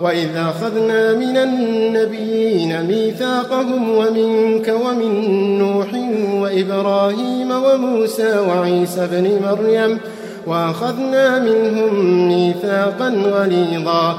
وإذا أخذنا من النبيين ميثاقهم ومنك ومن نوح وإبراهيم وموسى وعيسى بن مريم وأخذنا منهم ميثاقا غليظا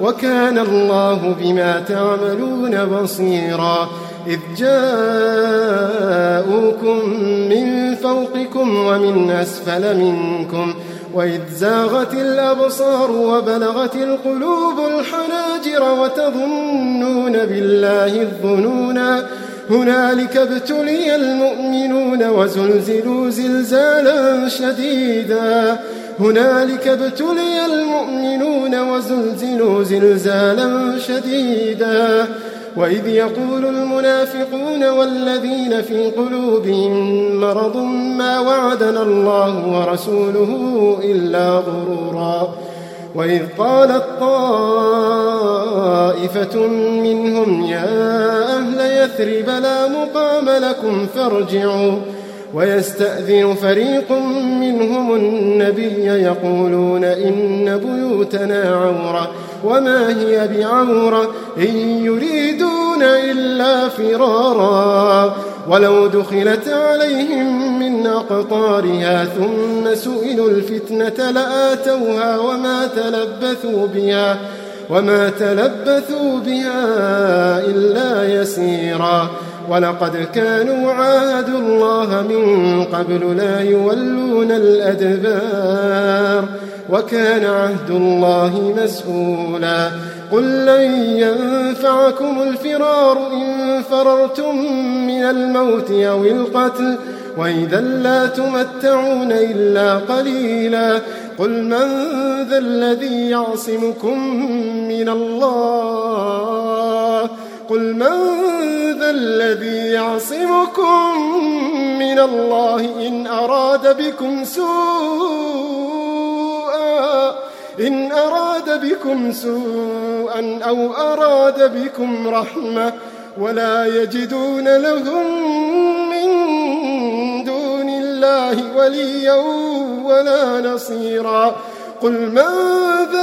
وكان الله بما تعملون بصيرا. إذ جاءوكم من فوقكم ومن أسفل منكم وإذ زاغت الأبصار وبلغت القلوب الحناجر وتظنون بالله الظنونا هنالك ابتلي المؤمنون وزلزلوا زلزالا شديدا. هنالك ابتلي المؤمنون وزلزلوا زلزالا شديدا. وإذ يقول المنافقون والذين في قلوبهم مرض ما وعدنا الله ورسوله إلا غرورا. وإذ قالت طائفة منهم يا أهل يثرب لا مقام لكم فارجعوا. ويستأذن فريق منهم النبي يقولون إن بيوتنا عورة وما هي بعورة إن يريدون إلا فرارا ولو دخلت عليهم من أقطارها ثم سئلوا الفتنة لآتوها وما تلبثوا بها وما تلبثوا بها إلا يسيرا ولقد كانوا عاهدوا الله من قبل لا يولون الأدبار وكان عهد الله مسؤولا. قل لن ينفعكم الفرار إن فررتم من الموت أو القتل وإذا لا تمتعون إلا قليلا. قل من ذا الذي يعصمكم من الله قل من ذا الذي يعصمكم من الله إن أراد بكم سوءا إن أراد بكم سوءا أو أراد بكم رحمة ولا يجدون لهم من دون الله وليا ولا نصيرا. قل من ذا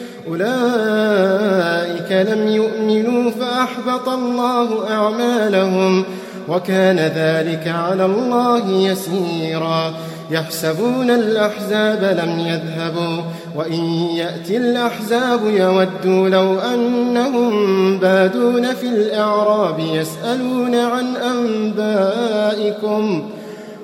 أولئك لم يؤمنوا فأحبط الله أعمالهم وكان ذلك على الله يسيرا. يحسبون الأحزاب لم يذهبوا وإن يأتي الأحزاب يودوا لو أنهم بادون في الأعراب يسألون عن أنبائكم.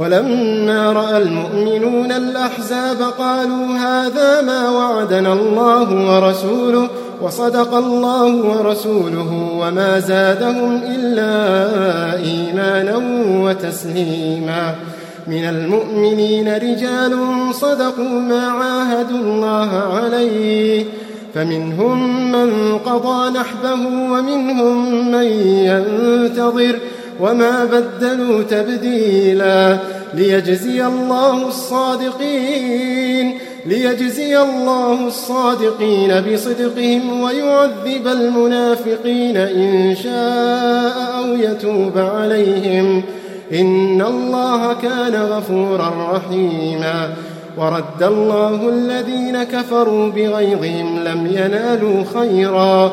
ولما رأى المؤمنون الأحزاب قالوا هذا ما وعدنا الله ورسوله وصدق الله ورسوله وما زادهم إلا إيمانا وتسليما. من المؤمنين رجال صدقوا ما عاهدوا الله عليه. فمنهم من قضى نحبه ومنهم من ينتظر. وما بدلوا تبديلا ليجزي الله الصادقين ليجزي الله الصادقين بصدقهم ويعذب المنافقين إن شاء أو يتوب عليهم إن الله كان غفورا رحيما ورد الله الذين كفروا بغيظهم لم ينالوا خيرا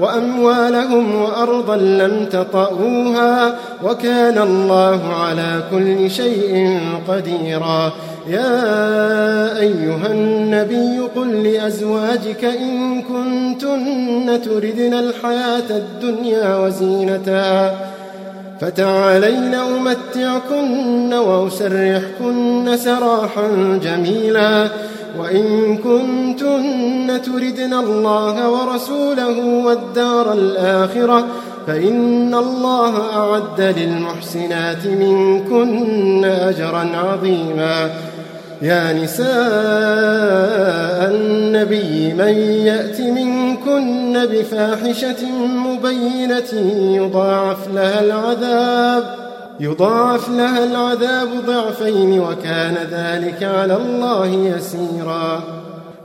وأموالهم وأرضا لم تطئوها وكان الله على كل شيء قديرا. يا أيها النبي قل لأزواجك إن كنتن تردن الحياة الدنيا وزينتها فتعالين أمتعكن وأسرحكن سراحا جميلا. وإن كنتن تردن الله ورسوله والدار الآخرة فإن الله أعد للمحسنات منكن أجرا عظيما. يا نساء النبي من يأت منكن بفاحشة مبينة يضاعف لها العذاب يضاعف لها العذاب ضعفين وكان ذلك على الله يسيرا.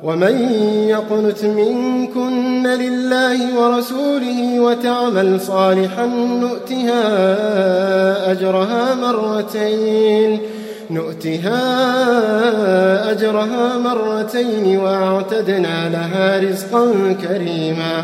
ومن يقنت منكن لله ورسوله وتعمل صالحا نؤتها أجرها مرتين نؤتها أجرها مرتين وأعتدنا لها رزقا كريما.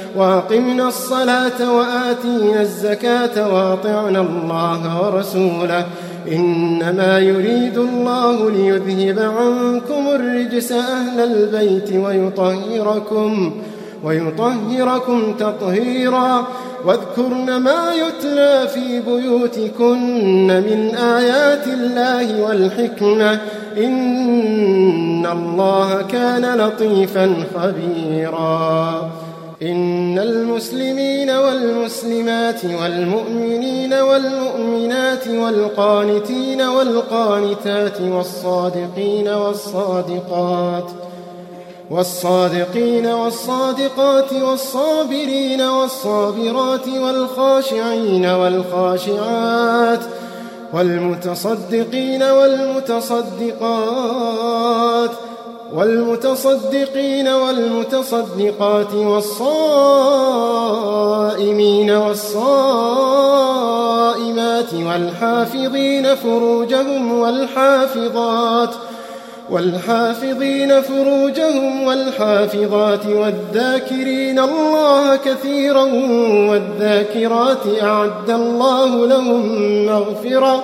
وأقمنا الصلاة وآتينا الزكاة وأطعنا الله ورسوله. إنما يريد الله ليذهب عنكم الرجس أهل البيت ويطهركم ويطهركم تطهيرا. واذكرن ما يتلى في بيوتكن من آيات الله والحكمة. إن الله كان لطيفا خبيرا. إن المسلمين والمسلمات والمؤمنين والمؤمنات والقانتين والقانتات والصادقين والصادقات والصادقين والصادقات والصابرين والصابرات والخاشعين والخاشعات والمتصدقين والمتصدقات والمتصدقين والمتصدقات والصائمين والصائمات والحافظين فروجهم والحافظات والحافظين فروجهم والحافظات والذاكرين الله كثيرا والذاكرات أعد الله لهم مغفرة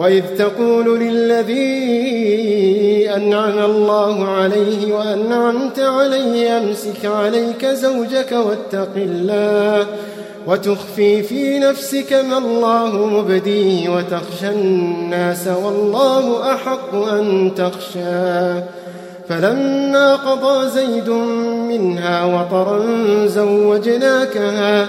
وإذ تقول للذي أنعم الله عليه وأنعمت عليه أمسك عليك زوجك واتق الله وتخفي في نفسك ما الله مبديه وتخشى الناس والله أحق أن تخشاه فلما قضى زيد منها وطرا زوجناكها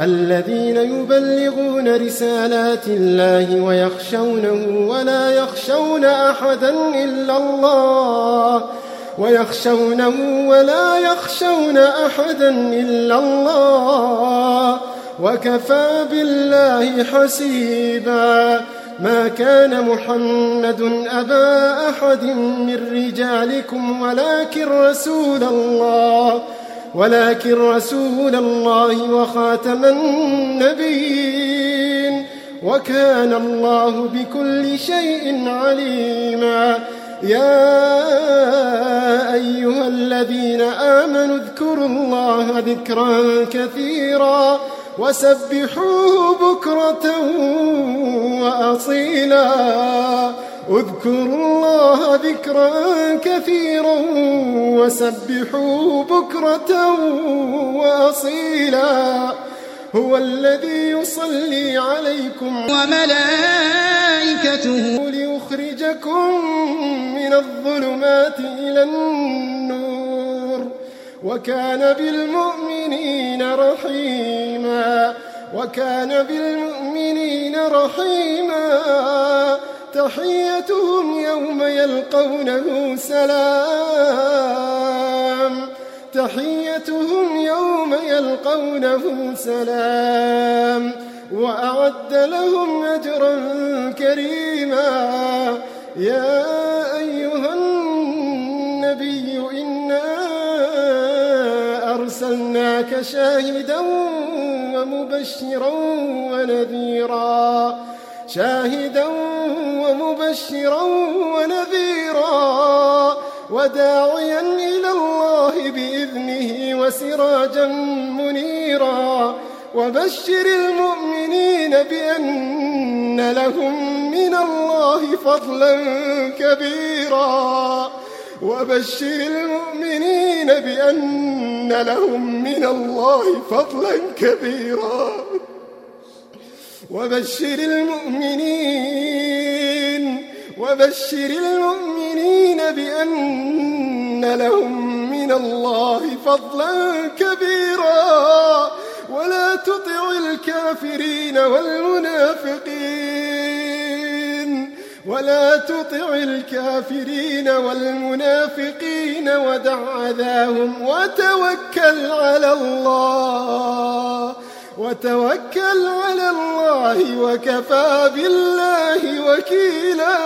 الذين يبلغون رسالات الله ويخشونه ولا يخشون أحدا إلا الله ويخشونه ولا يخشون أحدا إلا الله وكفى بالله حسيبا ما كان محمد أبا أحد من رجالكم ولكن رسول الله ولكن رسول الله وخاتم النبيين وكان الله بكل شيء عليما. يا أيها الذين آمنوا اذكروا الله ذكرا كثيرا وسبحوه بكرة وأصيلا. اذكروا الله ذكرا كثيرا وسبحوه بكرة وأصيلا. هو الذي يصلي عليكم وملائكته ليخرجكم من الظلمات إلى النور. وكان بالمؤمنين رحيما. وكان بالمؤمنين رحيما. تحيتهم يوم يلقونه سلام. تحيتهم يوم يلقونه سلام. وأعد لهم أجرا كريما. يا أيها النبي إنا أرسلناك شاهدا ومبشرا ونذيرا. شاهدا ومبشرا ونذيرا وداعيا إلى الله بإذنه وسراجا منيرا. وبشر المؤمنين بأن لهم من الله فضلا كبيرا. وبشر المؤمنين بأن لهم من الله فضلا كبيرا. وبشر المؤمنين وبشر المؤمنين بأن لهم من الله فضلا كبيرا. ولا تطع الكافرين والمنافقين ولا تطع الكافرين والمنافقين ودع أذاهم وتوكل على الله. وتوكل على الله وكفى بالله وكيلا.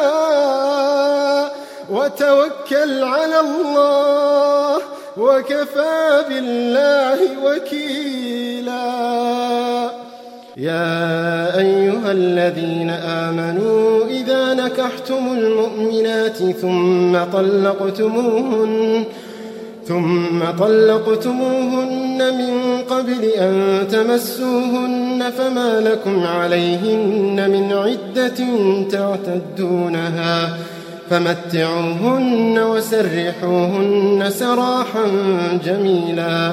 وتوكل على الله وكفى بالله وكيلا. يا أيها الذين آمنوا إذا نكحتم المؤمنات ثم طلقتموهن ثم طلقتموهن من قبل أن تمسوهن فما لكم عليهن من عدة تعتدونها فمتعوهن وسرحوهن سراحا جميلا.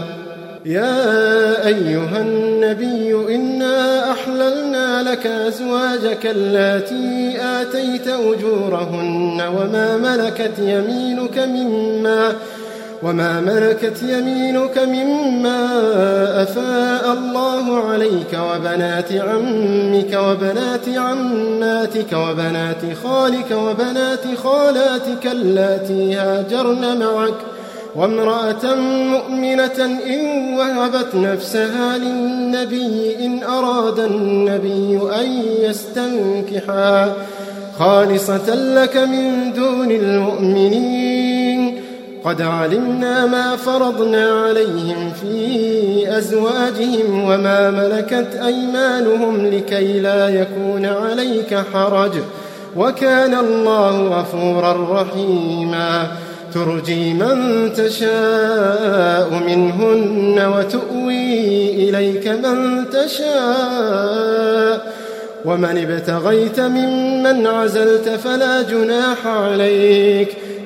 يا أيها النبي إنا أحللنا لك أزواجك اللاتي آتيت أجورهن وما ملكت يمينك مما وما ملكت يمينك مما أفاء الله عليك وبنات عمك وبنات عماتك وبنات خالك وبنات خالاتك اللاتي هاجرن معك وامرأة مؤمنة إن وهبت نفسها للنبي إن أراد النبي أن يستنكحا خالصة لك من دون المؤمنين قد علمنا ما فرضنا عليهم في أزواجهم وما ملكت أيمانهم لكي لا يكون عليك حرج. وكان الله غفورا رحيما. ترجي من تشاء منهن وتؤوي إليك من تشاء. ومن ابتغيت ممن عزلت فلا جناح عليك.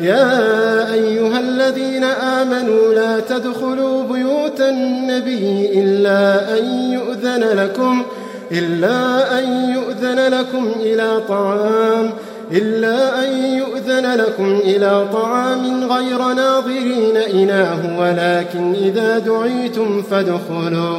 يا أيها الذين آمنوا لا تدخلوا بيوت النبي إلا أن يؤذن لكم إلا أن يؤذن لكم إلى طعام إلا أن يؤذن لكم إلى طعام غير ناظرين إناه ولكن إذا دعيتم فادخلوا.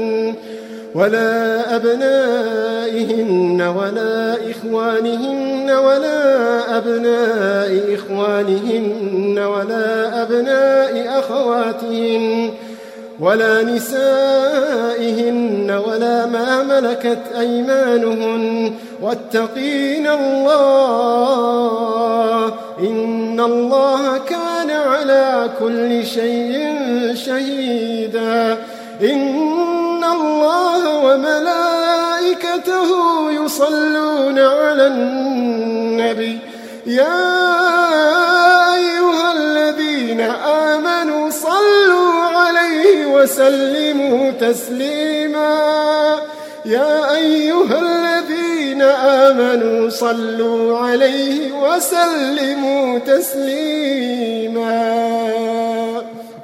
ولا أبنائهن ولا إخوانهن ولا أبناء إخوانهن ولا أبناء أخواتهن ولا نسائهن ولا ما ملكت أيمانهن واتقين الله إن الله كان على كل شيء شهيدا إن وملائكته يصلون على النبي. يا أيها الذين آمنوا صلوا عليه وسلموا تسليما. يا أيها الذين آمنوا صلوا عليه وسلموا تسليما.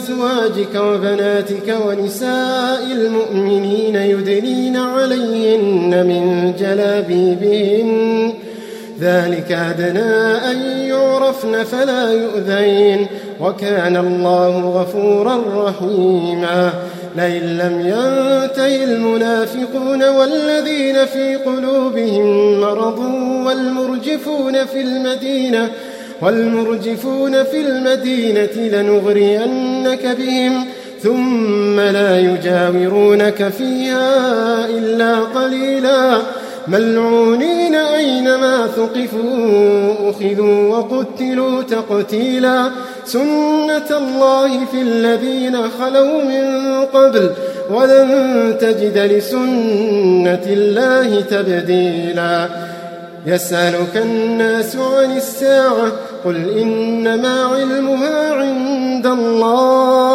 قل لأزواجك وبناتك ونساء المؤمنين يدنين عليهن من جلابيبهن. ذلك أدنى أن يعرفن فلا يؤذين. وكان الله غفورا رحيما. لئن لم ينته المنافقون والذين في قلوبهم مرض والمرجفون في المدينة والمرجفون في المدينة لنغرينك بهم ثم لا يجاورونك فيها إلا قليلا. ملعونين أينما ثقفوا أخذوا وقتلوا تقتيلا. سنة الله في الذين خلوا من قبل ولن تجد لسنة الله تبديلا. يسألك الناس عن الساعة قل إنما علمها عند الله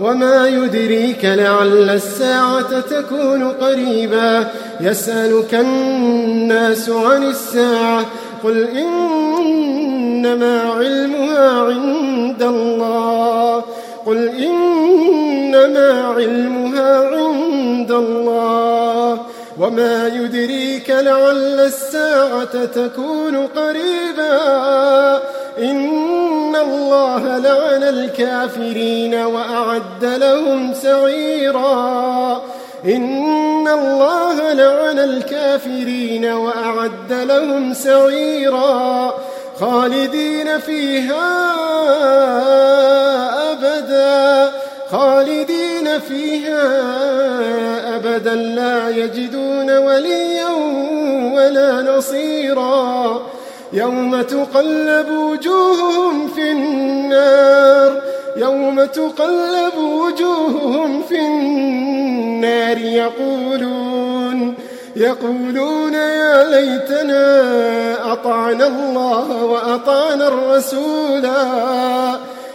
وما يدريك لعل الساعة تكون قريبا يسألك الناس عن الساعة قل إنما علمها عند الله قل إنما علمها عند الله وما يدريك لعل الساعة تكون قريبا. إن الله لعن الكافرين وأعد لهم سعيرا. إن الله لعن الكافرين وأعد لهم سعيرا. خالدين فيها أبدا. خالدين فيها أبدا لا يجدون وليا ولا نصيرا. يوم تقلب وجوههم في النار. يوم تقلب وجوههم في النار. يقولون يقولون يا ليتنا أطعنا الله وأطعنا الرسولا.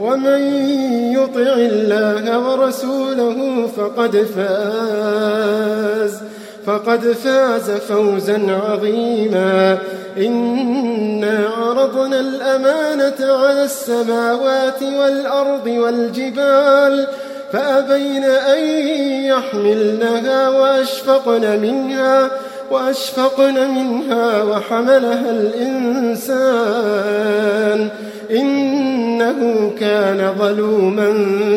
ومن يطع الله ورسوله فقد فاز فقد فاز فوزا عظيما. إنا عرضنا الأمانة على السماوات والأرض والجبال فأبين أن يحملنها وأشفقن منها وأشفقن منها وحملها الإنسان. كان ظلوما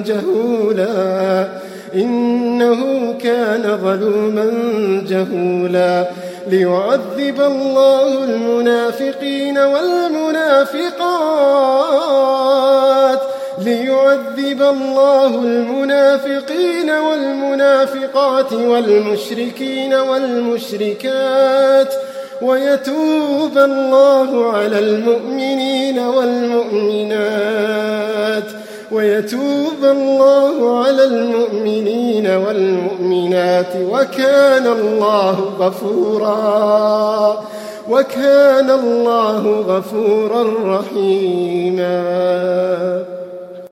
جهولا إنه كان ظلوما جهولا. ليعذب الله المنافقين والمنافقات. ليعذب الله المنافقين والمنافقات والمشركين والمشركات. ويتوب الله على المؤمنين والمؤمنات. ويتوب الله على المؤمنين والمؤمنات. وكان الله غفورا وكان الله غفورا رحيما.